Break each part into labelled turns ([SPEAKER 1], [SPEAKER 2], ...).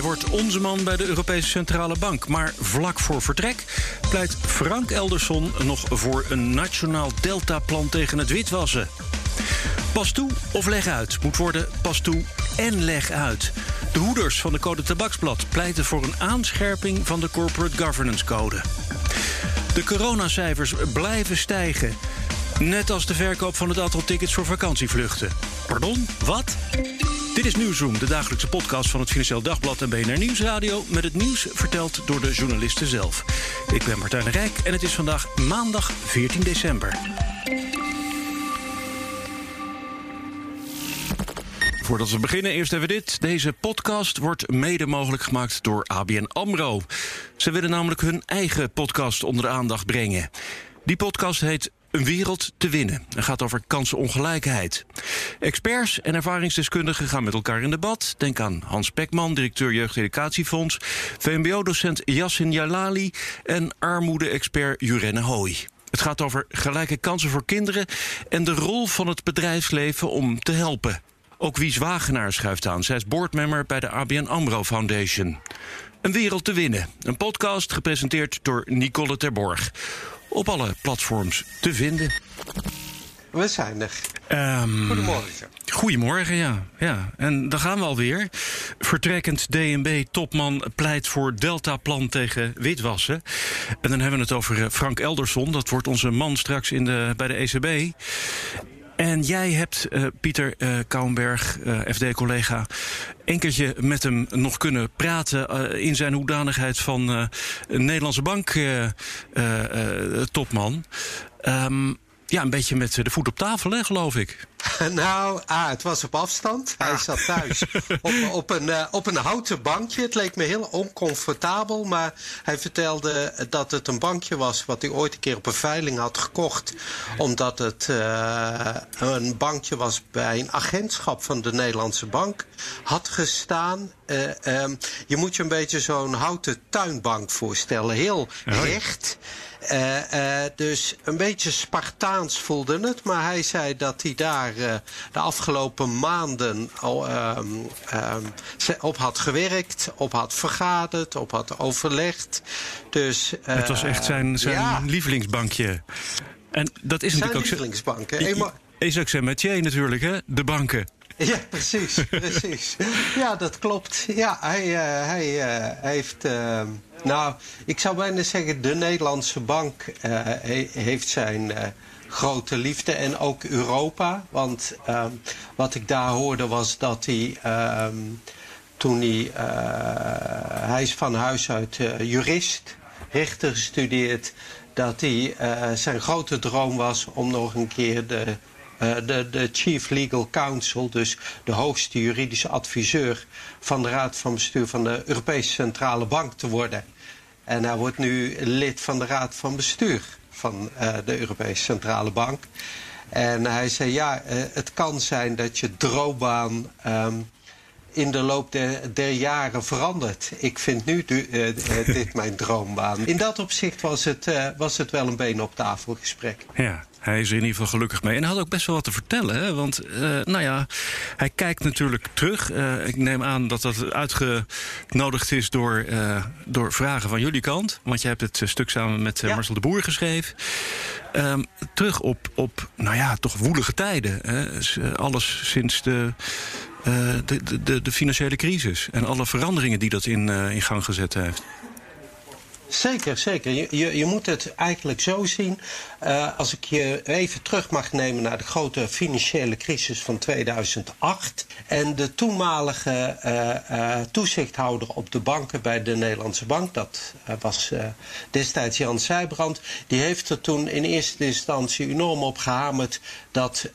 [SPEAKER 1] Hij wordt onze man bij de Europese Centrale Bank. Maar vlak voor vertrek pleit Frank Elderson nog voor een nationaal deltaplan tegen het witwassen. Pas toe of leg uit moet worden pas toe en leg uit. De hoeders van de Code Tabaksblad pleiten voor een aanscherping van de Corporate Governance Code. De coronacijfers blijven stijgen. Net als de verkoop van het aantal tickets voor vakantievluchten. Pardon, wat? Dit is Nieuwsroom, de dagelijkse podcast van het Financieel Dagblad en BNR Nieuwsradio... met het nieuws verteld door de journalisten zelf. Ik ben Martijn Rijk en het is vandaag maandag 14 december. Voordat we beginnen, eerst even dit. Deze podcast wordt mede mogelijk gemaakt door ABN AMRO. Ze willen namelijk hun eigen podcast onder de aandacht brengen. Die podcast heet een wereld te winnen. Het gaat over kansenongelijkheid. Experts en ervaringsdeskundigen gaan met elkaar in debat. Denk aan Hans Pekman, directeur Jeugdeducatiefonds... VMBO-docent Yassin Jalali en armoede-expert Jurenne Hooy. Het gaat over gelijke kansen voor kinderen... en de rol van het bedrijfsleven om te helpen. Ook Wies Wagenaar schuift aan. Zij is boardmember bij de ABN AMRO Foundation. Een wereld te winnen. Een podcast gepresenteerd door Nicole Terborg op alle platforms te vinden.
[SPEAKER 2] We zijn er.
[SPEAKER 1] Um,
[SPEAKER 2] Goedemorgen.
[SPEAKER 1] Goedemorgen, ja. ja. En dan gaan we alweer. Vertrekkend DNB-topman pleit voor Delta-plan tegen witwassen. En dan hebben we het over eh, Frank Elderson. Dat wordt onze man straks in de, bij de ECB. En jij hebt, uh, Pieter Kouwenberg, uh, FD-collega, een met hem nog kunnen praten in zijn hoedanigheid van Nederlandse bank-topman. Um, ja, een beetje met de voet op tafel, hè, geloof ik.
[SPEAKER 2] Nou, ah, het was op afstand. Hij zat thuis op, op, een, uh, op een houten bankje. Het leek me heel oncomfortabel, maar hij vertelde dat het een bankje was wat hij ooit een keer op een veiling had gekocht. Omdat het uh, een bankje was bij een agentschap van de Nederlandse bank. Had gestaan. Uh, um, je moet je een beetje zo'n houten tuinbank voorstellen. Heel recht. Dus een beetje Spartaans voelde het. Maar hij zei dat hij daar uh, de afgelopen maanden al, um, um, op had gewerkt, op had vergaderd, op had overlegd. Dus,
[SPEAKER 1] het was echt zijn, zijn ja. lievelingsbankje. En dat is
[SPEAKER 2] zijn
[SPEAKER 1] natuurlijk ook
[SPEAKER 2] lievelingsbank.
[SPEAKER 1] Is ook zijn natuurlijk, hè? De banken.
[SPEAKER 2] Ja, precies, precies. ja, dat klopt. Ja, hij, uh, hij uh, heeft. Uh, nou, ik zou bijna zeggen, de Nederlandse bank he heeft zijn grote liefde en ook Europa. Want um, wat ik daar hoorde was dat hij. Um, toen hij. hij is van huis uit jurist, rechter gestudeerd. Dat hij zijn grote droom was om nog een keer de de, de Chief Legal Counsel, dus de hoogste juridische adviseur van de Raad van Bestuur van de Europese Centrale Bank te worden. En hij wordt nu lid van de Raad van Bestuur van uh, de Europese Centrale Bank. En hij zei, ja, uh, het kan zijn dat je droombaan um, in de loop der, der, jaren verandert. Ik vind nu du, uh, dit mijn droombaan. In dat opzicht was het, uh, was het wel een been op tafel gesprek.
[SPEAKER 1] Ja. Hij is er in ieder geval gelukkig mee. En hij had ook best wel wat te vertellen. Hè? Want, uh, nou ja, hij kijkt natuurlijk terug. Uh, ik neem aan dat dat uitgenodigd is door, uh, door vragen van jullie kant. Want je hebt het stuk samen met ja. Marcel de Boer geschreven. Um, terug op, op, nou ja, toch woelige tijden. Hè? Alles sinds de, de, de, de, financiële crisis. En alle veranderingen die dat in, in gang gezet heeft.
[SPEAKER 2] Zeker, zeker. Je, je, je, moet het eigenlijk zo zien. Uh, als ik je even terug mag nemen naar de grote financiële crisis van 2008. En de toenmalige toezichthouder op de banken bij de Nederlandse Bank, dat was destijds Jan Sijbrand, die heeft er toen in eerste instantie enorm op gehamerd dat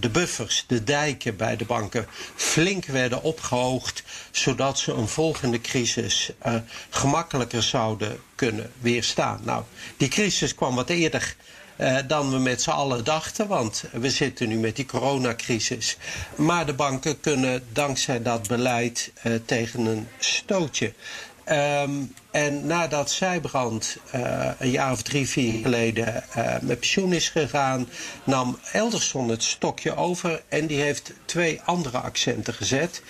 [SPEAKER 2] de buffers, de dijken bij de banken, flink werden opgehoogd, zodat ze een volgende crisis gemakkelijker zouden kunnen weerstaan. Nou, die crisis kwam wat eerder dan we met z'n allen dachten. Want we zitten nu met die coronacrisis. Maar de banken kunnen dankzij dat beleid tegen een stootje. Um, en nadat Zijbrand uh, een jaar of drie, vier geleden uh, met pensioen is gegaan, nam Elderson het stokje over en die heeft twee andere accenten gezet.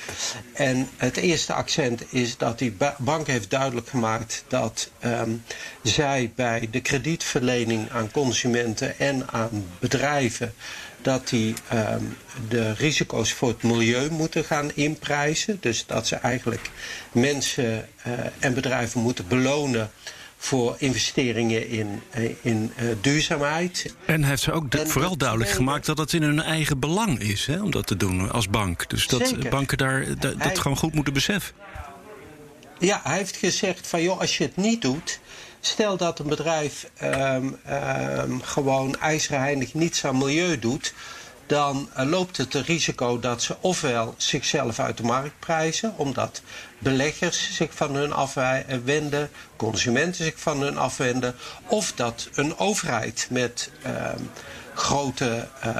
[SPEAKER 2] En het eerste accent is dat die bank heeft duidelijk gemaakt dat um, zij bij de kredietverlening aan consumenten en aan bedrijven dat die um, de risico's voor het milieu moeten gaan inprijzen. Dus dat ze eigenlijk mensen uh, en bedrijven moeten belonen voor investeringen in, uh, in uh, duurzaamheid.
[SPEAKER 1] En heeft ze ook en vooral duidelijk gemaakt dat het in hun eigen belang is hè, om dat te doen als bank. Dus dat Zeker. banken daar dat, hij, gewoon goed moeten beseffen.
[SPEAKER 2] Ja, hij heeft gezegd van joh, als je het niet doet, Stel dat een bedrijf um, um, gewoon ijzerheinig niets aan milieu doet, dan uh, loopt het risico dat ze ofwel zichzelf uit de markt prijzen, omdat beleggers zich van hun afwenden, consumenten zich van hun afwenden, of dat een overheid met um, grote uh,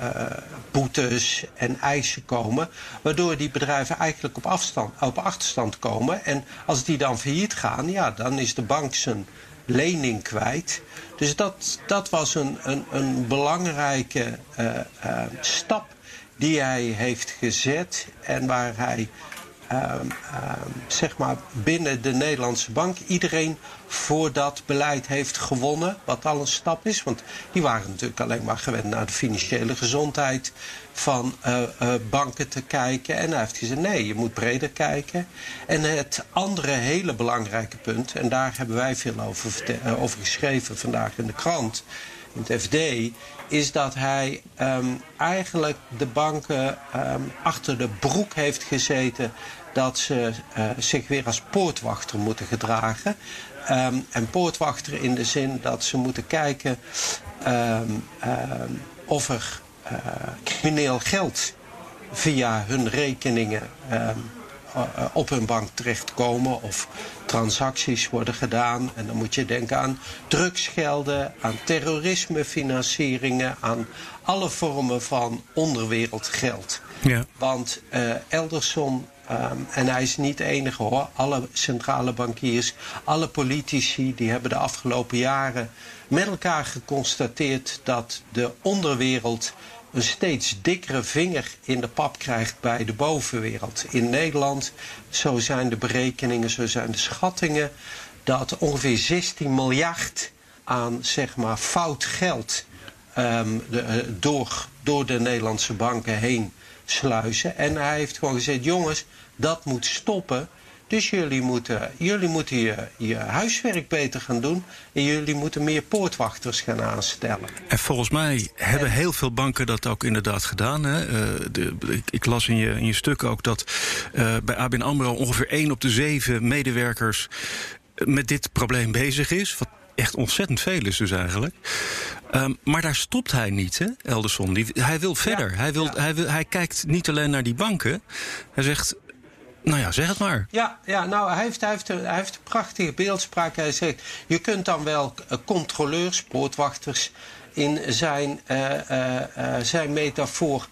[SPEAKER 2] uh, boetes en eisen komen. Waardoor die bedrijven eigenlijk op, afstand, op achterstand komen. En als die dan failliet gaan, ja, dan is de bank zijn lening kwijt. Dus dat, dat was een, een, een belangrijke uh, stap die hij heeft gezet. En waar hij zeg maar binnen de Nederlandse bank iedereen voor dat beleid heeft gewonnen. Wat al een stap is. Want die waren natuurlijk alleen maar gewend naar de financiële gezondheid van uh, uh, banken te kijken. En hij heeft gezegd nee, je moet breder kijken. En het andere hele belangrijke punt, en daar hebben wij veel over, over geschreven vandaag in de krant, in het FD, is dat hij um, eigenlijk de banken um, achter de broek heeft gezeten dat ze uh, zich weer als poortwachter moeten gedragen. Um, en poortwachter in de zin dat ze moeten kijken of er uh, crimineel geld via hun rekeningen op hun bank terechtkomen of transacties worden gedaan. En dan moet je denken aan drugsgelden, aan terrorismefinancieringen, aan alle vormen van onderwereldgeld. Ja. Want uh, Elderson Um, en hij is niet de enige hoor. Alle centrale bankiers, alle politici, die hebben de afgelopen jaren met elkaar geconstateerd dat de onderwereld een steeds dikkere vinger in de pap krijgt bij de bovenwereld. In Nederland, zo zijn de berekeningen, zo zijn de schattingen, dat ongeveer 16 miljard aan zeg maar fout geld de, uh, door, door de Nederlandse banken heen sluizen. En hij heeft gewoon gezegd, jongens, dat moet stoppen. Dus jullie moeten, jullie moeten je, je huiswerk beter gaan doen. En jullie moeten meer poortwachters gaan aanstellen.
[SPEAKER 1] En volgens mij hebben heel veel banken dat ook inderdaad gedaan. Hè? Uh, de, ik, ik, las in je, in je stuk ook dat uh, bij ABN AMRO ongeveer 1 op de 7 medewerkers met dit probleem bezig is. Wat echt ontzettend veel is dus eigenlijk. Um, maar daar stopt hij niet, hè, Elderson. Die, hij wil verder. Ja, hij, wil, ja. hij, wil, hij kijkt niet alleen naar die banken. Hij zegt, nou ja, zeg het maar.
[SPEAKER 2] Ja, ja nou, hij heeft, hij, heeft, hij heeft een prachtige beeldspraak. Hij zegt, je kunt dan wel controleurs, poortwachters... in zijn, uh, uh, zijn metafoor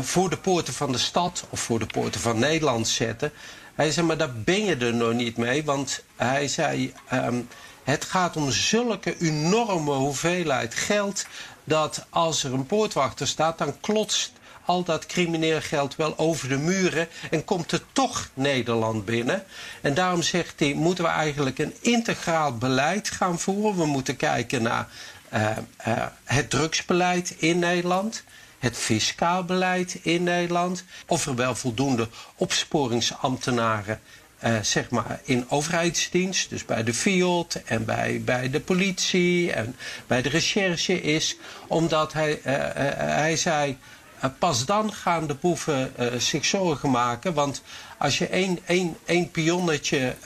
[SPEAKER 2] voor de poorten van de stad... of voor de poorten van Nederland zetten. Hij zei, maar daar ben je er nog niet mee. Want hij zei... Um, het gaat om zulke enorme hoeveelheid geld dat als er een poortwachter staat, dan klotst al dat crimineel geld wel over de muren en komt het toch Nederland binnen. En daarom zegt hij, moeten we eigenlijk een integraal beleid gaan voeren. We moeten kijken naar uh, uh, het drugsbeleid in Nederland het fiscaal beleid in Nederland. Of er wel voldoende opsporingsambtenaren uh, zeg maar in overheidsdienst, dus bij de FIOD en bij, bij de politie en bij de recherche is. Omdat hij, uh, uh, hij zei, pas dan gaan de boeven zich zorgen maken. Want als je één, één, één pionnetje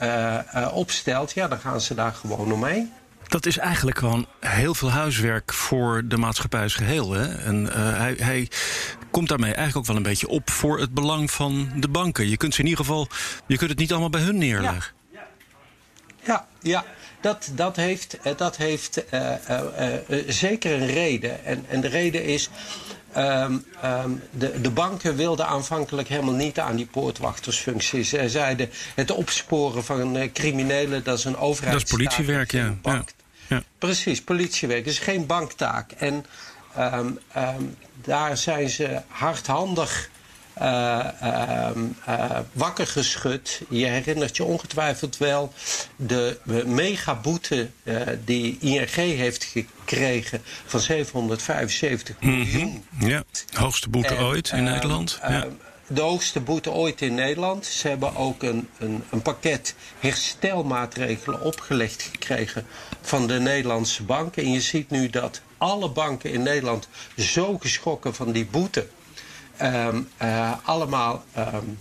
[SPEAKER 2] opstelt, ja, dan gaan ze daar gewoon omheen.
[SPEAKER 1] Dat is eigenlijk gewoon heel veel huiswerk voor de maatschappij als geheel. Hè? En uh, hij, hij komt daarmee eigenlijk ook wel een beetje op voor het belang van de banken. Je kunt ze in ieder geval, je kunt het niet allemaal bij hun neerleggen.
[SPEAKER 2] Ja. Ja, ja. Dat, dat heeft, dat heeft zeker een reden. En, en de reden is. Um, um, de, de, banken wilden aanvankelijk helemaal niet aan die poortwachtersfunctie. Zij zeiden het opsporen van uh, criminelen, dat is een overheid.
[SPEAKER 1] Dat is politiewerk, ja. ja. ja.
[SPEAKER 2] Precies, politiewerk. Dat is geen banktaak. En um, daar zijn ze hardhandig uh, uh, uh, wakker geschud. Je herinnert je ongetwijfeld wel de megaboete die ING heeft gekregen van 775 mhm. miljoen.
[SPEAKER 1] Ja, hoogste boete ooit in Nederland. Ja.
[SPEAKER 2] De hoogste boete ooit in Nederland. Ze hebben ook een, een, een pakket herstelmaatregelen opgelegd gekregen van de Nederlandse banken. En je ziet nu dat alle banken in Nederland zo geschrokken van die boete um, allemaal um,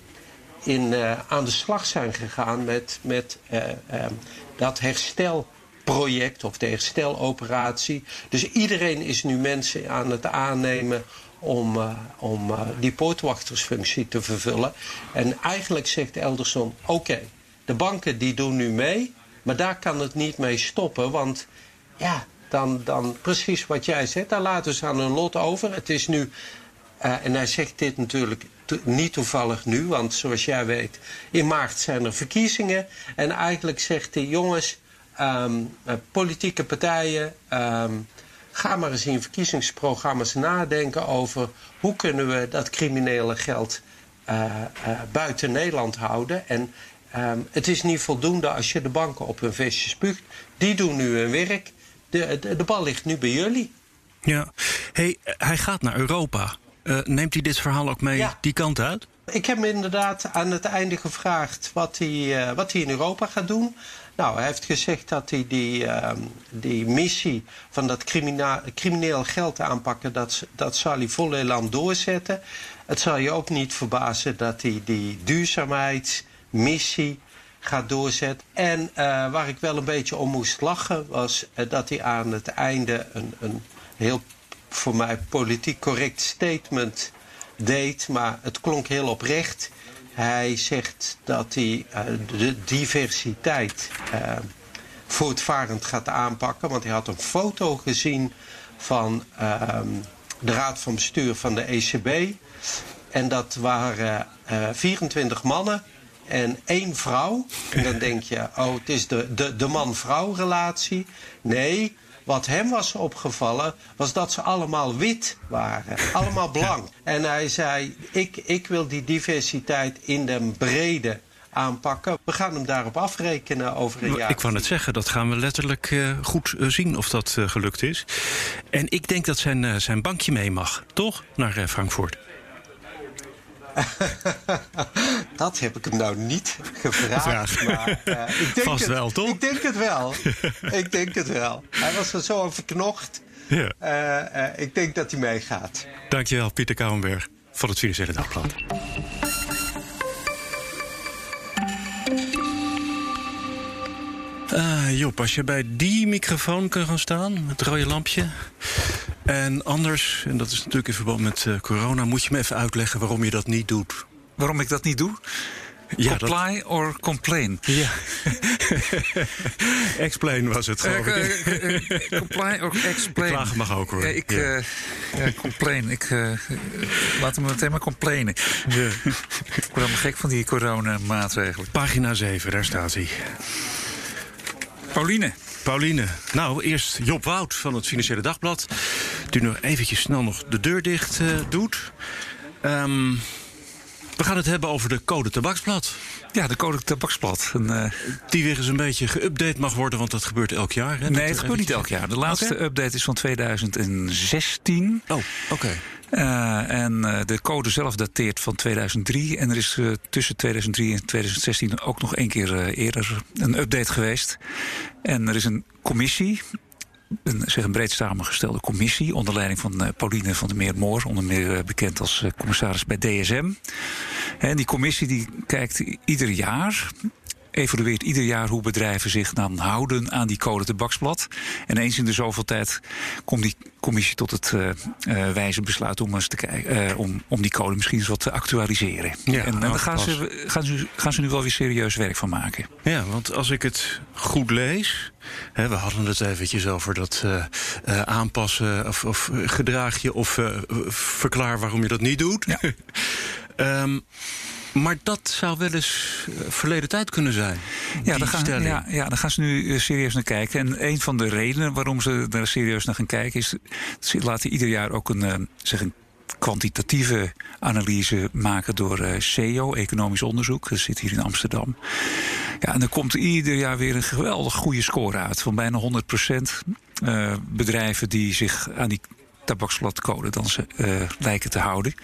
[SPEAKER 2] in, uh, aan de slag zijn gegaan met, met uh, um, dat herstelproject of de hersteloperatie. Dus iedereen is nu mensen aan het aannemen om, om die poortwachtersfunctie te vervullen. En eigenlijk zegt Elderson, oké, de banken die doen nu mee, maar daar kan het niet mee stoppen, want ja, dan, dan precies wat jij zegt, daar laten ze aan hun lot over. Het is nu uh, en hij zegt dit natuurlijk niet toevallig nu, want zoals jij weet, in maart zijn er verkiezingen. En eigenlijk zegt hij: jongens, um, uh, politieke partijen, um, ga maar eens in verkiezingsprogramma's nadenken over hoe kunnen we dat criminele geld uh, buiten Nederland houden. En um, het is niet voldoende als je de banken op hun vestje spuugt. Die doen nu hun werk. De, de, de bal ligt nu bij jullie.
[SPEAKER 1] Ja, hey, hij gaat naar Europa. Uh, neemt hij dit verhaal ook mee ja. die kant uit?
[SPEAKER 2] Ik heb hem inderdaad aan het einde gevraagd wat hij, uh, wat hij in Europa gaat doen. Nou, hij heeft gezegd dat hij die, uh, die missie van dat crimineel geld aanpakken, dat, dat zal hij vol elan doorzetten. Het zal je ook niet verbazen dat hij die duurzaamheidsmissie gaat doorzetten. En uh, waar ik wel een beetje om moest lachen, was dat hij aan het einde een, een heel voor mij politiek correct statement deed, maar het klonk heel oprecht. Hij zegt dat hij uh, de diversiteit uh, voortvarend gaat aanpakken, want hij had een foto gezien van uh, de raad van bestuur van de ECB. En dat waren 24 mannen en één vrouw. En dan denk je, oh, het is de, de, de man-vrouw relatie. Nee, wat hem was opgevallen, was dat ze allemaal wit waren. Allemaal blank. En hij zei, ik, ik wil die diversiteit in de brede aanpakken. We gaan hem daarop afrekenen over een jaar.
[SPEAKER 1] Ik wou net zeggen, dat gaan we letterlijk uh, goed uh, zien of dat uh, gelukt is. En ik denk dat zijn, zijn bankje mee mag, toch? Naar Frankfurt.
[SPEAKER 2] dat heb ik hem nou niet gevraagd. Maar, uh, ik denk
[SPEAKER 1] Vast
[SPEAKER 2] het,
[SPEAKER 1] wel, toch?
[SPEAKER 2] Ik denk het wel. ik denk het wel. Hij was er zo verknocht. Ja. Uh, uh, ik denk dat hij meegaat.
[SPEAKER 1] Dankjewel, Pieter Kouwenberg van het Financiële Dagblad. Uh, Job, als je bij die microfoon kan gaan staan, het rode lampje. En anders, en dat is natuurlijk in verband met uh, corona, moet je me even uitleggen waarom je dat niet doet.
[SPEAKER 3] Waarom ik dat niet doe? Ja, Comply dat... or complain?
[SPEAKER 1] Ja. explain was het, geloof uh,
[SPEAKER 3] ik. Uh, comply or explain?
[SPEAKER 1] Klagen mag ook, hoor.
[SPEAKER 3] Ja, ik, ja. ja complain. Ik, laat hem meteen maar complainen. Ja. ik word helemaal gek van die coronamaatregelen.
[SPEAKER 1] Pagina 7, daar staat hij.
[SPEAKER 3] Pauline.
[SPEAKER 1] Pauline. Nou, eerst Job Wout van het Financiële Dagblad. Die nog eventjes snel nog de deur dicht uh, doet. Um, we gaan het hebben over de code tabaksblad.
[SPEAKER 3] Ja, de code tabaksblad. Een, uh...
[SPEAKER 1] Die weer eens een beetje geüpdate mag worden, want dat gebeurt elk jaar. Hè?
[SPEAKER 3] Nee, het gebeurt niet elk jaar. De laatste okay. update is van 2016.
[SPEAKER 1] Oh, oké. Okay.
[SPEAKER 3] Uh, en uh, de code zelf dateert van 2003. En er is uh, tussen 2003 en 2016 ook nog één keer eerder een update geweest. En er is een commissie. Een, zeg een breed samengestelde commissie onder leiding van Pauline van der Meer-Moor, onder meer bekend als commissaris bij DSM. En die commissie die kijkt ieder jaar evalueert ieder jaar hoe bedrijven zich dan houden aan die code tabaksblad. En eens in de zoveel tijd komt die commissie tot het uh, wijze besluit om, eens te kijken, om, om die code misschien eens wat te actualiseren. Ja, en, en daar gaan ze, gaan, ze, gaan ze nu wel weer serieus werk van maken.
[SPEAKER 1] Ja, want als ik het goed lees. Hè, we hadden het eventjes over dat uh, aanpassen of, of gedraag je of verklaar waarom je dat niet doet. Ja. um, Maar dat zou wel eens eh, verleden tijd kunnen zijn.
[SPEAKER 3] Ja, daar gaan, ja, ja, daar gaan ze nu eh, serieus naar kijken. En een van de redenen waarom ze daar serieus naar gaan kijken is. Ze laten ieder jaar ook een, eh, zeg een kwantitatieve analyse maken door CEO, economisch onderzoek. Dat zit hier in Amsterdam. Ja, en er komt ieder jaar weer een geweldig goede score uit. Van bijna 100 procent. bedrijven die zich aan die tabaksbladcode dan ze uh, lijken te houden.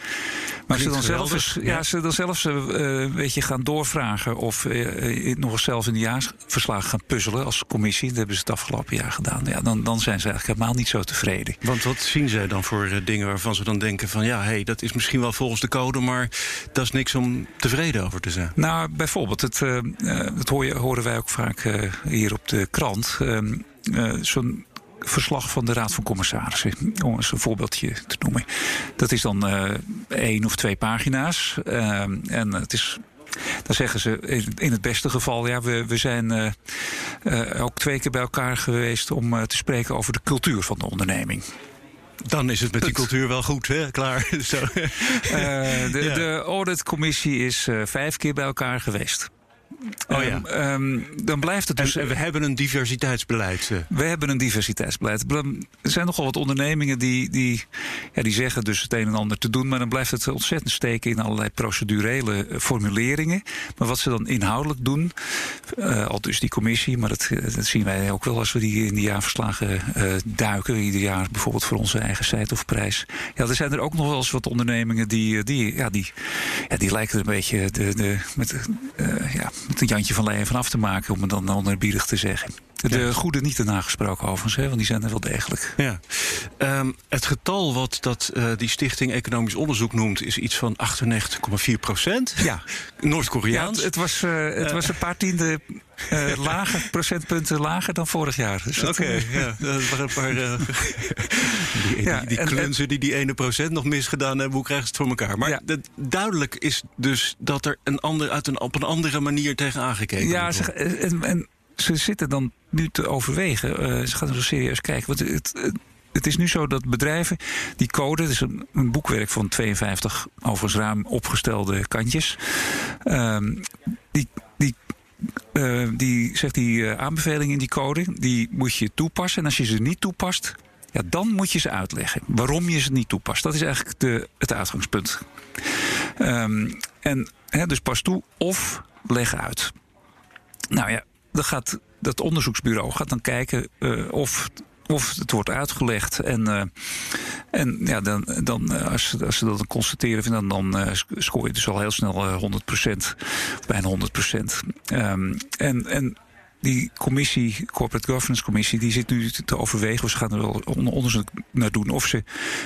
[SPEAKER 3] Maar ze dan, zelfs, ja. ze dan zelfs uh, een beetje gaan doorvragen of uh, nog eens zelf in de jaarverslag gaan puzzelen als commissie. Dat hebben ze het afgelopen jaar gedaan. Ja, dan, dan zijn ze eigenlijk helemaal niet zo tevreden.
[SPEAKER 1] Want wat zien zij dan voor dingen waarvan ze dan denken van ja, hey, dat is misschien wel volgens de code, maar dat is niks om tevreden over te zijn?
[SPEAKER 3] Nou, bijvoorbeeld, het, dat horen wij ook vaak hier op de krant. Ehm, zo'n verslag van de Raad van Commissarissen. Om eens een voorbeeldje te noemen. Dat is dan uh, één of twee pagina's. Uh, en het is dan zeggen ze in het beste geval, ja, we, we zijn uh, uh, ook twee keer bij elkaar geweest om uh, te spreken over de cultuur van de onderneming.
[SPEAKER 1] Dan is het met die cultuur wel goed, hè? Klaar. Zo.
[SPEAKER 3] de, ja. de auditcommissie is vijf keer bij elkaar geweest.
[SPEAKER 1] Oh ja.
[SPEAKER 3] Um, dan blijft het dus.
[SPEAKER 1] En, we hebben een diversiteitsbeleid. Eh.
[SPEAKER 3] We hebben een diversiteitsbeleid. Er zijn nogal wat ondernemingen die, die, ja, die zeggen dus het een en ander te doen. Maar dan blijft het ontzettend steken in allerlei procedurele eh, formuleringen. Maar wat ze dan inhoudelijk doen, uh, al dus die commissie, maar dat, dat, zien wij ook wel als we die in die jaarverslagen uh, duiken. Ieder jaar bijvoorbeeld voor onze eigen site of prijs. Ja, er zijn er ook nog wel eens wat ondernemingen die, die, ja, die, ja, die lijken een beetje de, de, met, uh, ja, een Jantje van Leyen vanaf te maken, om het dan onerbiedig te zeggen. De goede niet te nagesproken overigens, hè, want die zijn er wel degelijk.
[SPEAKER 1] Ja. Um, het getal wat dat, uh, die Stichting Economisch Onderzoek noemt... is iets van 98,4 procent.
[SPEAKER 3] Ja.
[SPEAKER 1] Noord-Koreaans.
[SPEAKER 3] Ja, het, was, uh, het uh, was een paar tiende uh, lager, procentpunten lager dan vorig jaar.
[SPEAKER 1] Dus Oké, okay, ja. Dat waren een paar... die ja, die, die klunzen die die ene procent nog misgedaan hebben... hoe krijgen ze het voor elkaar? Maar ja. duidelijk is dus dat er een ander, uit een, op een andere manier tegen aangekeken
[SPEAKER 3] ja,
[SPEAKER 1] wordt.
[SPEAKER 3] Ja, en, en ze zitten dan nu te overwegen. Uh, ze gaan er zo serieus kijken. Want het, het, het, is nu zo dat bedrijven die code, het is een, een boekwerk van 52 overigens ruim opgestelde kantjes. Uh, die, die, uh, die zegt die uh, aanbevelingen in die code, die moet je toepassen. En als je ze niet toepast, ja, dan moet je ze uitleggen waarom je ze niet toepast. Dat is eigenlijk de, het uitgangspunt. Um, en dus pas toe of leg uit. Nou ja, dan gaat dat onderzoeksbureau gaat dan kijken uh, of of het wordt uitgelegd. En, uh, en ja, dan, dan, uh, als, als ze dat dan constateren, dan, dan uh, scoor je dus al heel snel 100%, bijna 100%. Um, en, en die commissie, Corporate Governance Commissie, die zit nu te overwegen, ze gaan er wel onderzoek naar doen, of ze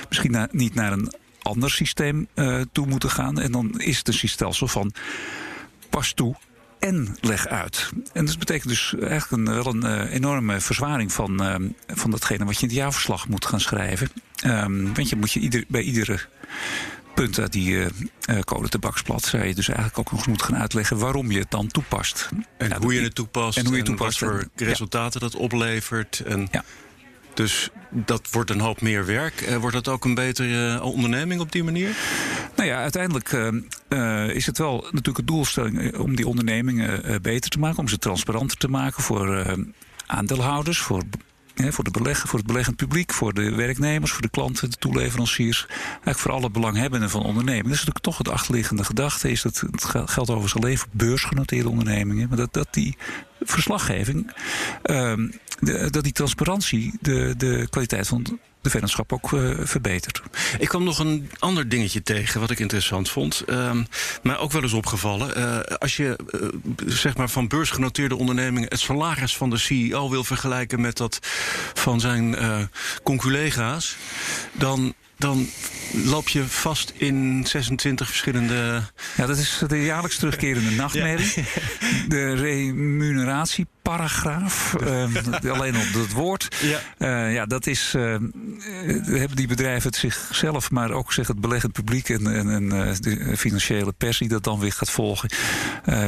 [SPEAKER 3] misschien niet naar een ander systeem toe moeten gaan. En dan is het een stelsel van pas toe en leg uit. En dat betekent dus eigenlijk een, wel een uh, enorme verzwaring van, uh, van datgene wat je in het jaarverslag moet gaan schrijven. Um, want je moet je ieder, bij iedere punt uit die uh, code tabaksblad zou je dus eigenlijk ook nog eens moeten gaan uitleggen waarom je het dan toepast.
[SPEAKER 1] En nou, hoe je het toepast en, hoe je het toepast, en wat voor resultaten ja. dat oplevert. En... Ja. Dus dat wordt een hoop meer werk. Uh, wordt dat ook een betere onderneming op die manier?
[SPEAKER 3] Nou ja, uiteindelijk uh, is het wel natuurlijk het doelstelling om die ondernemingen beter te maken, om ze transparanter te maken voor aandeelhouders, voor voor, de beleggen, voor het beleggend publiek, voor de werknemers, voor de klanten, de toeleveranciers. Eigenlijk voor alle belanghebbenden van ondernemingen. Dat is natuurlijk toch het achterliggende gedachte. Is dat het geldt overigens alleen voor beursgenoteerde ondernemingen. Maar dat, dat die verslaggeving, de, dat die transparantie de, de kwaliteit van de vennootschap ook uh, verbetert.
[SPEAKER 1] Ik kwam nog een ander dingetje tegen wat ik interessant vond. Um, maar ook wel eens opgevallen. Uh, als je uh, zeg maar van beursgenoteerde ondernemingen het salaris van de CEO wil vergelijken met dat van zijn conculega's, dan dan loop je vast in 26 verschillende
[SPEAKER 3] Ja, dat is de jaarlijks terugkerende nachtmerrie. De remuneratieparagraaf. Uh, alleen op het woord. Ja, uh, ja dat is. Uh, hebben die bedrijven het zichzelf, maar ook zeg het beleggend publiek en, en, en de financiële pers die dat dan weer gaat volgen.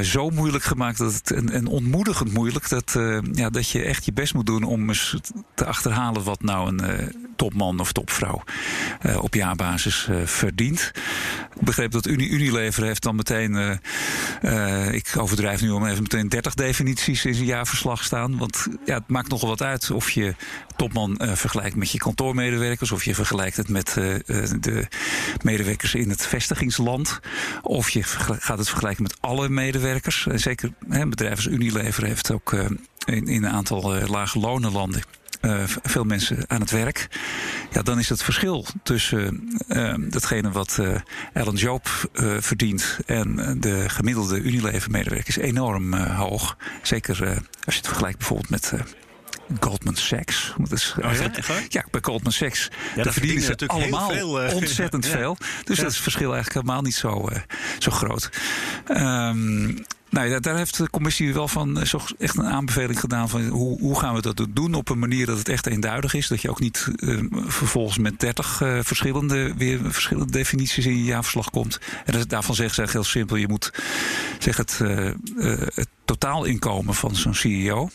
[SPEAKER 3] zo moeilijk gemaakt dat het, en, en ontmoedigend moeilijk dat, ja, dat je echt je best moet doen om eens te achterhalen wat nou een topman of topvrouw op jaarbasis verdient. Ik begreep dat Unilever heeft dan meteen, uh, uh, ik overdrijf nu om even meteen 30 definities in zijn jaarverslag staan. Want ja, het maakt nogal wat uit of je topman uh, vergelijkt met je kantoormedewerkers, of je vergelijkt het met de medewerkers in het vestigingsland, of je gaat het vergelijken met alle medewerkers. zeker een bedrijf als Unilever heeft ook in, in, een aantal lage lonenlanden uh, veel mensen aan het werk. Ja, dan is het verschil tussen uh, datgene wat uh, Ellen Joop verdient en de gemiddelde Unilever-medewerker is enorm hoog. Zeker als je het vergelijkt bijvoorbeeld met. Goldman Sachs. Dat is
[SPEAKER 1] oh ja?
[SPEAKER 3] ja, bij Goldman Sachs. Ja, daar verdienen ze allemaal veel, ontzettend ja. veel. Dus dat is het verschil eigenlijk helemaal niet zo, zo groot. Um, nou daar heeft de commissie wel van eh, echt een aanbeveling gedaan van hoe, hoe gaan we dat doen op een manier dat het echt eenduidig is. Dat je ook niet uh, vervolgens met 30 uh, verschillende, weer verschillende definities in je jaarverslag komt. En daarvan zeggen ze heel simpel, je moet zeg het, uh, het totaalinkomen van zo'n CEO.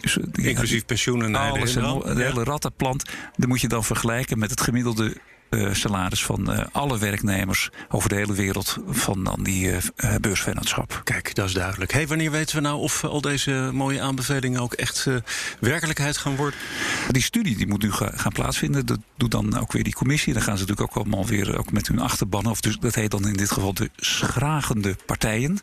[SPEAKER 1] Dus, Inclusief pensioenen en
[SPEAKER 3] alles, en de hele rattenplant. Dan moet je dan vergelijken met het gemiddelde salaris van uh, alle werknemers over de hele wereld van dan die uh, beursvennootschap.
[SPEAKER 1] Kijk, dat is duidelijk. Hey, wanneer weten we nou of al deze mooie aanbevelingen ook echt werkelijkheid gaan worden?
[SPEAKER 3] Die studie die moet nu ga, gaan plaatsvinden. Dat doet dan ook weer die commissie. Dan gaan ze natuurlijk ook allemaal weer ook met hun achterban. Of dus, dat heet dan in dit geval de schragende partijen.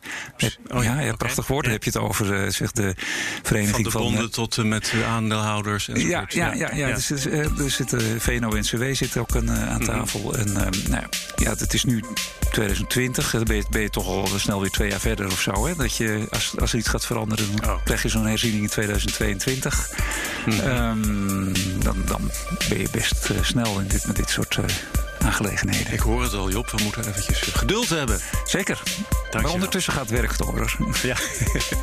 [SPEAKER 3] Oh, ja, ja, prachtig woord. Dan heb je het over zeg de vereniging
[SPEAKER 1] van. De bonden
[SPEAKER 3] van,
[SPEAKER 1] tot met aandeelhouders.
[SPEAKER 3] Ja, ja, ja, ja, ja. Dus, er zitten VNO-NCW zit ook een aan Mhm. tafel. En uh, nou, ja, het is nu 2020. Dan ben je, ben je, toch al snel weer twee jaar verder of zo. Hè? Dat je, als, als er iets gaat veranderen, dan oh. krijg je zo'n herziening in 2022. Mm um, dan, dan ben je best uh, snel in dit, met dit soort uh, aangelegenheden.
[SPEAKER 1] Ik hoor het al, Job. We moeten eventjes geduld hebben.
[SPEAKER 3] Zeker. Dank maar ondertussen gaat werk door.
[SPEAKER 1] Ja.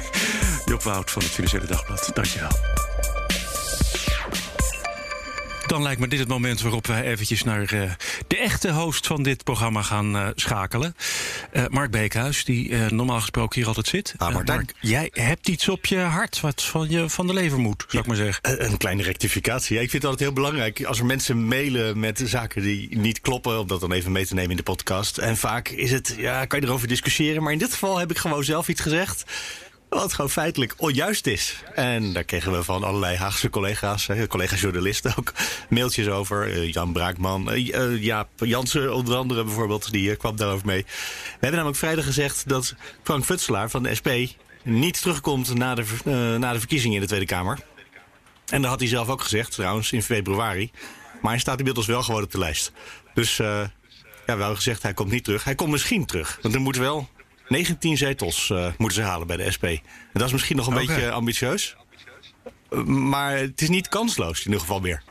[SPEAKER 1] Job Wout van het Financiële Dagblad. Dankjewel. Dan lijkt me dit het moment waarop wij eventjes naar uh, de echte host van dit programma gaan uh, schakelen. Uh, Mark Beekhuis, die normaal gesproken hier altijd zit.
[SPEAKER 4] Ah,
[SPEAKER 1] Mark, jij hebt iets op je hart wat van, je, van de lever moet, zou ik maar zeggen.
[SPEAKER 4] Een kleine rectificatie. Ja, ik vind het altijd heel belangrijk als er mensen mailen met zaken die niet kloppen, om dat dan even mee te nemen in de podcast. En vaak is het, ja, kan je erover discussiëren. Maar in dit geval heb ik gewoon zelf iets gezegd. Wat gewoon feitelijk onjuist is. En daar kregen we van allerlei Haagse collega's, collega-journalisten ook, mailtjes over. Uh, Jan Braakman, uh, Jaap Jansen onder andere bijvoorbeeld, die kwam daarover mee. We hebben namelijk vrijdag gezegd dat Frank Futselaar van de SP niet terugkomt na de, na de verkiezingen in de Tweede Kamer. En dat had hij zelf ook gezegd, trouwens, in februari. Maar hij staat inmiddels wel gewoon op de lijst. Dus ja, we gezegd, hij komt niet terug. Hij komt misschien terug. Want er moet wel 19 zetels uh, moeten ze halen bij de SP. En dat is misschien nog een okay. beetje ambitieus. Uh, maar het is niet kansloos in ieder geval meer.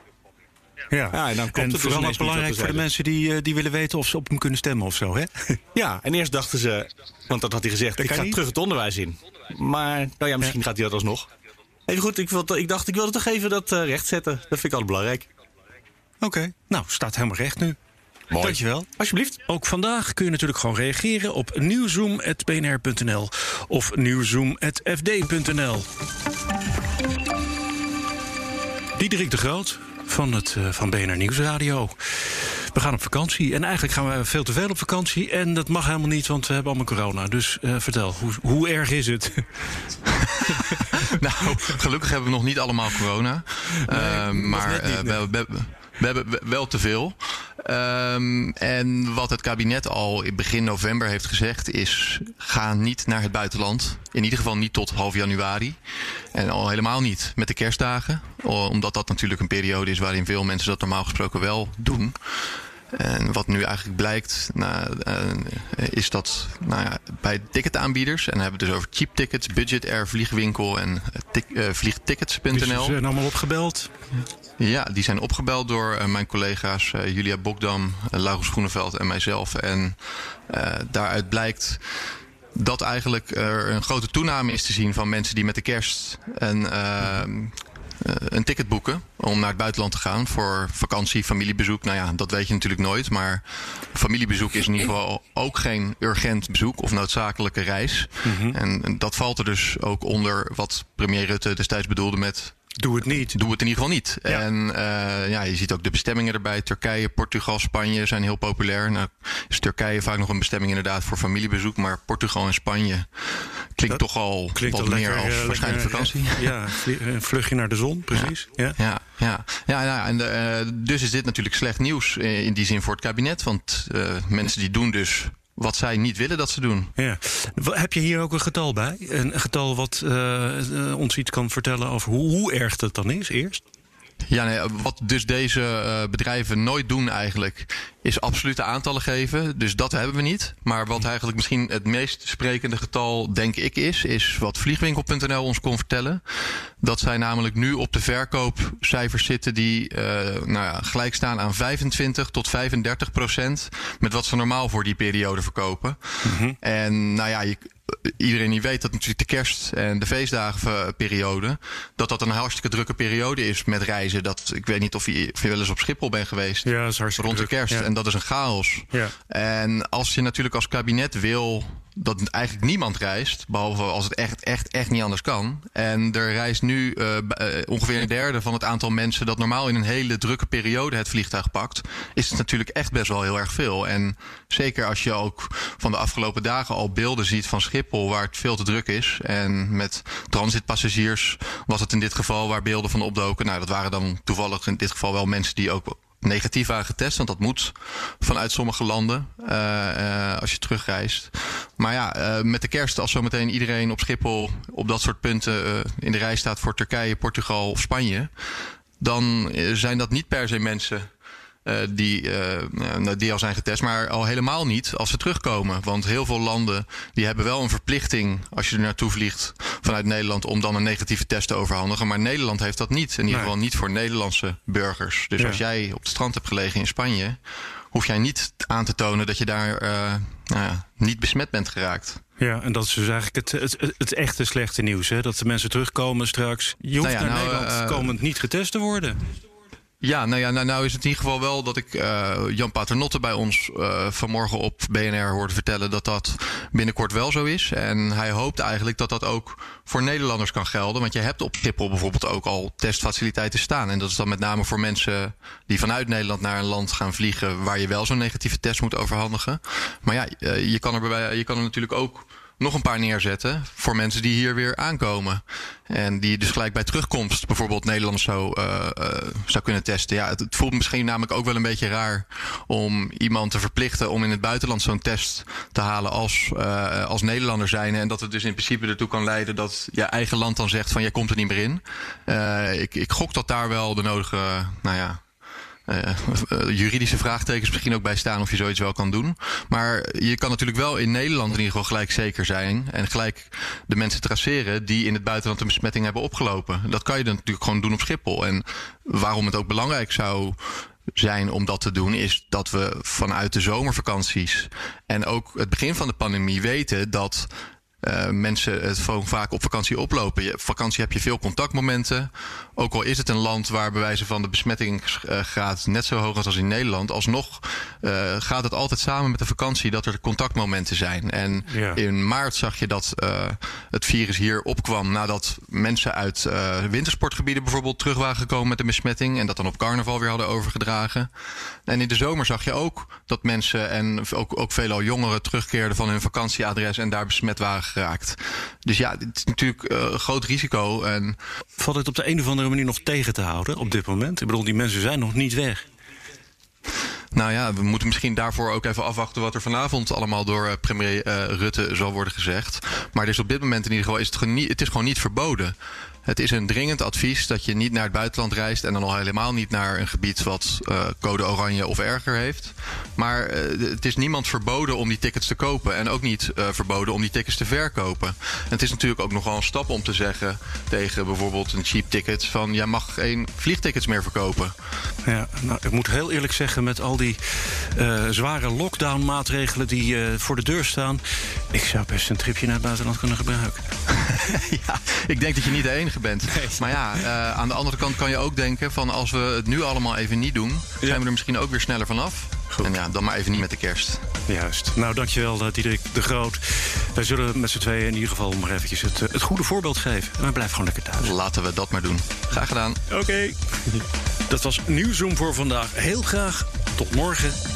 [SPEAKER 1] Ja, ja en dan komt en het vooral dus belangrijk voor de mensen die, uh, die willen weten of ze op hem kunnen stemmen of zo, hè?
[SPEAKER 4] Ja, en eerst dachten ze, want dat had hij gezegd, dat ik ga niet. terug het onderwijs in. Maar nou ja, misschien ja. gaat hij dat alsnog. Even goed, ik, wil, ik dacht, ik wilde toch even dat recht zetten. Dat vind ik altijd belangrijk.
[SPEAKER 1] Oké, okay. nou, staat helemaal recht nu.
[SPEAKER 4] Mooi.
[SPEAKER 1] Dankjewel.
[SPEAKER 4] Alsjeblieft.
[SPEAKER 1] Ook vandaag kun je natuurlijk gewoon reageren op nieuwzoom.bnr.nl of nieuwzoom.fd.nl. Diederik de Groot van, het, uh, van BNR Nieuwsradio. We gaan op vakantie. En eigenlijk gaan we veel te veel op vakantie. En dat mag helemaal niet, want we hebben allemaal corona. Dus uh, vertel, hoe, hoe erg is het?
[SPEAKER 5] nou, gelukkig hebben we nog niet allemaal corona. Nee, uh, maar niet, nee. we, we, we hebben wel te veel. Um, en wat het kabinet al in begin november heeft gezegd is: ga niet naar het buitenland. In ieder geval niet tot half januari. En al helemaal niet met de kerstdagen. Omdat dat natuurlijk een periode is waarin veel mensen dat normaal gesproken wel doen. En wat nu eigenlijk blijkt, nou, uh, is dat nou ja, bij ticketaanbieders, en dan hebben we het dus over cheap tickets, budget air, vliegwinkel en uh, vliegtickets.nl. Die
[SPEAKER 1] zijn allemaal opgebeld?
[SPEAKER 5] Ja, die zijn opgebeld door mijn collega's Julia Bokdam, Laurens Groeneveld en mijzelf. En daaruit blijkt dat eigenlijk er een grote toename is te zien van mensen die met de kerst en eh, een ticket boeken om naar het buitenland te gaan voor vakantie, familiebezoek. Nou ja, dat weet je natuurlijk nooit. Maar familiebezoek is in ieder geval ook geen urgent bezoek of noodzakelijke reis. Mhm. En dat valt er dus ook onder wat premier Rutte destijds bedoelde met
[SPEAKER 1] Doe het niet.
[SPEAKER 5] Doe het in ieder geval niet. En uh, ja, je ziet ook de bestemmingen erbij. Turkije, Portugal, Spanje zijn heel populair. Nou is Turkije vaak nog een bestemming inderdaad voor familiebezoek. Maar Portugal en Spanje klinkt toch al klinkt wat meer als uh, waarschijnlijk vakantie.
[SPEAKER 1] Ja, een vluchtje naar de zon, precies.
[SPEAKER 5] Ja, ja, ja. ja, ja, en uh, dus is dit natuurlijk slecht nieuws in die zin voor het kabinet. Want mensen die doen dus wat zij niet willen dat ze doen.
[SPEAKER 1] Ja. Heb je hier ook een getal bij? Een getal wat uh, ons iets kan vertellen over hoe, hoe erg dat dan is eerst?
[SPEAKER 5] Ja, nee, wat dus deze uh, bedrijven nooit doen eigenlijk, is absolute aantallen geven. Dus dat hebben we niet. Maar wat eigenlijk misschien het meest sprekende getal, denk ik, is, is wat vliegwinkel.nl ons kon vertellen. Dat zij namelijk nu op de verkoopcijfers zitten die uh, nou ja, gelijk staan aan 25 tot 35 procent met wat ze normaal voor die periode verkopen. Mm -hmm. En nou ja, je, iedereen die weet dat natuurlijk de kerst en de feestdagenperiode, dat dat een hartstikke drukke periode is met reizen. Dat, ik weet niet of je, of je wel eens op Schiphol bent geweest.
[SPEAKER 1] Ja, dat is hartstikke
[SPEAKER 5] Rond de kerst. En dat is een chaos.
[SPEAKER 1] Ja.
[SPEAKER 5] En als je natuurlijk als kabinet wil dat eigenlijk niemand reist, behalve als het echt, echt, echt niet anders kan. En er reist nu uh, ongeveer een derde van het aantal mensen dat normaal in een hele drukke periode het vliegtuig pakt, is het natuurlijk echt best wel heel erg veel. En zeker als je ook van de afgelopen dagen al beelden ziet van Schiphol, waar het veel te druk is. En met transitpassagiers was het in dit geval waar beelden van opdoken. Nou, dat waren dan toevallig in dit geval wel mensen die ook negatief waren getest. Want dat moet vanuit sommige landen uh, uh, als je terugreist. Maar ja, uh, met de kerst, als zometeen iedereen op Schiphol op dat soort punten in de rij staat voor Turkije, Portugal of Spanje. Dan zijn dat niet per se mensen die, uh, die al zijn getest, maar al helemaal niet als ze terugkomen. Want heel veel landen die hebben wel een verplichting als je er naartoe vliegt vanuit Nederland om dan een negatieve test te overhandigen. Maar Nederland heeft dat niet. In ieder geval niet voor Nederlandse burgers. Dus ja. als jij op het strand hebt gelegen in Spanje, hoef jij niet aan te tonen dat je daar uh, nou niet besmet bent geraakt.
[SPEAKER 1] Ja, en dat is dus eigenlijk het, het, het echte slechte nieuws. Hè? Dat de mensen terugkomen straks. Je hoeft nou ja, naar nou, Nederland komend niet getest te worden.
[SPEAKER 5] Ja, nou ja, nou, nou is het in ieder geval wel dat ik uh, Jan Paternotte bij ons uh, vanmorgen op BNR hoorde vertellen dat dat binnenkort wel zo is. En hij hoopt eigenlijk dat dat ook voor Nederlanders kan gelden. Want je hebt op Schiphol bijvoorbeeld ook al testfaciliteiten staan. En dat is dan met name voor mensen die vanuit Nederland naar een land gaan vliegen waar je wel zo'n negatieve test moet overhandigen. Maar ja, uh, je kan er, bij, je kan er natuurlijk ook nog een paar neerzetten voor mensen die hier weer aankomen. En die dus gelijk bij terugkomst bijvoorbeeld Nederland zou, uh, uh, zou kunnen testen. Ja, het, voelt misschien namelijk ook wel een beetje raar om iemand te verplichten om in het buitenland zo'n test te halen als, uh, als Nederlander zijn. En dat het dus in principe ertoe kan leiden dat je eigen land dan zegt van jij komt er niet meer in. ik, ik gok dat daar wel de nodige, nou ja, juridische vraagtekens misschien ook bij staan of je zoiets wel kan doen. Maar je kan natuurlijk wel in Nederland in ieder geval gelijk zeker zijn en gelijk de mensen traceren die in het buitenland een besmetting hebben opgelopen. Dat kan je dan natuurlijk gewoon doen op Schiphol. En waarom het ook belangrijk zou zijn om dat te doen, is dat we vanuit de zomervakanties en ook het begin van de pandemie weten dat uh, mensen het gewoon vaak op vakantie oplopen. Je, vakantie heb je veel contactmomenten. Ook al is het een land waar bij wijze van de besmettingsgraad net zo hoog is als in Nederland, alsnog uh, gaat het altijd samen met de vakantie dat er contactmomenten zijn. En ja. in maart zag je dat uh, het virus hier opkwam nadat mensen uit wintersportgebieden bijvoorbeeld terug waren gekomen met een besmetting en dat dan op carnaval weer hadden overgedragen. En in de zomer zag je ook dat mensen en ook, ook veelal jongeren terugkeerden van hun vakantieadres en daar besmet waren geraakt. Dus ja, het is natuurlijk uh, een groot risico. En...
[SPEAKER 1] Valt het op de een of andere manier nog tegen te houden op dit moment? Ik bedoel, die mensen zijn nog niet weg.
[SPEAKER 5] Nou ja, we moeten misschien daarvoor ook even afwachten wat er vanavond allemaal door uh, premier uh, Rutte zal worden gezegd. Maar dus op dit moment in ieder geval is het, het is gewoon niet verboden. Het is een dringend advies dat je niet naar het buitenland reist en dan al helemaal niet naar een gebied wat uh, code oranje of erger heeft. Maar uh, het is niemand verboden om die tickets te kopen en ook niet uh, verboden om die tickets te verkopen. En het is natuurlijk ook nogal een stap om te zeggen tegen bijvoorbeeld een cheap ticket van jij mag geen vliegtickets meer verkopen.
[SPEAKER 1] Ja, nou, ik moet heel eerlijk zeggen met al die zware lockdown maatregelen die voor de deur staan, ik zou best een tripje naar het buitenland kunnen gebruiken.
[SPEAKER 5] ja, ik denk dat je niet de enige bent. Maar ja, uh, aan de andere kant kan je ook denken van als we het nu allemaal even niet doen, ja. zijn we er misschien ook weer sneller vanaf. Goed. En ja, dan maar even niet met de kerst.
[SPEAKER 1] Juist. Nou, dankjewel uh, Diederik de Groot. Wij zullen met z'n tweeën in ieder geval maar eventjes het, uh, het goede voorbeeld geven. En we blijven gewoon lekker thuis.
[SPEAKER 5] Laten we dat maar doen. Graag gedaan.
[SPEAKER 1] Oké. Okay. dat was Nieuwsroom voor vandaag. Heel graag. Tot morgen.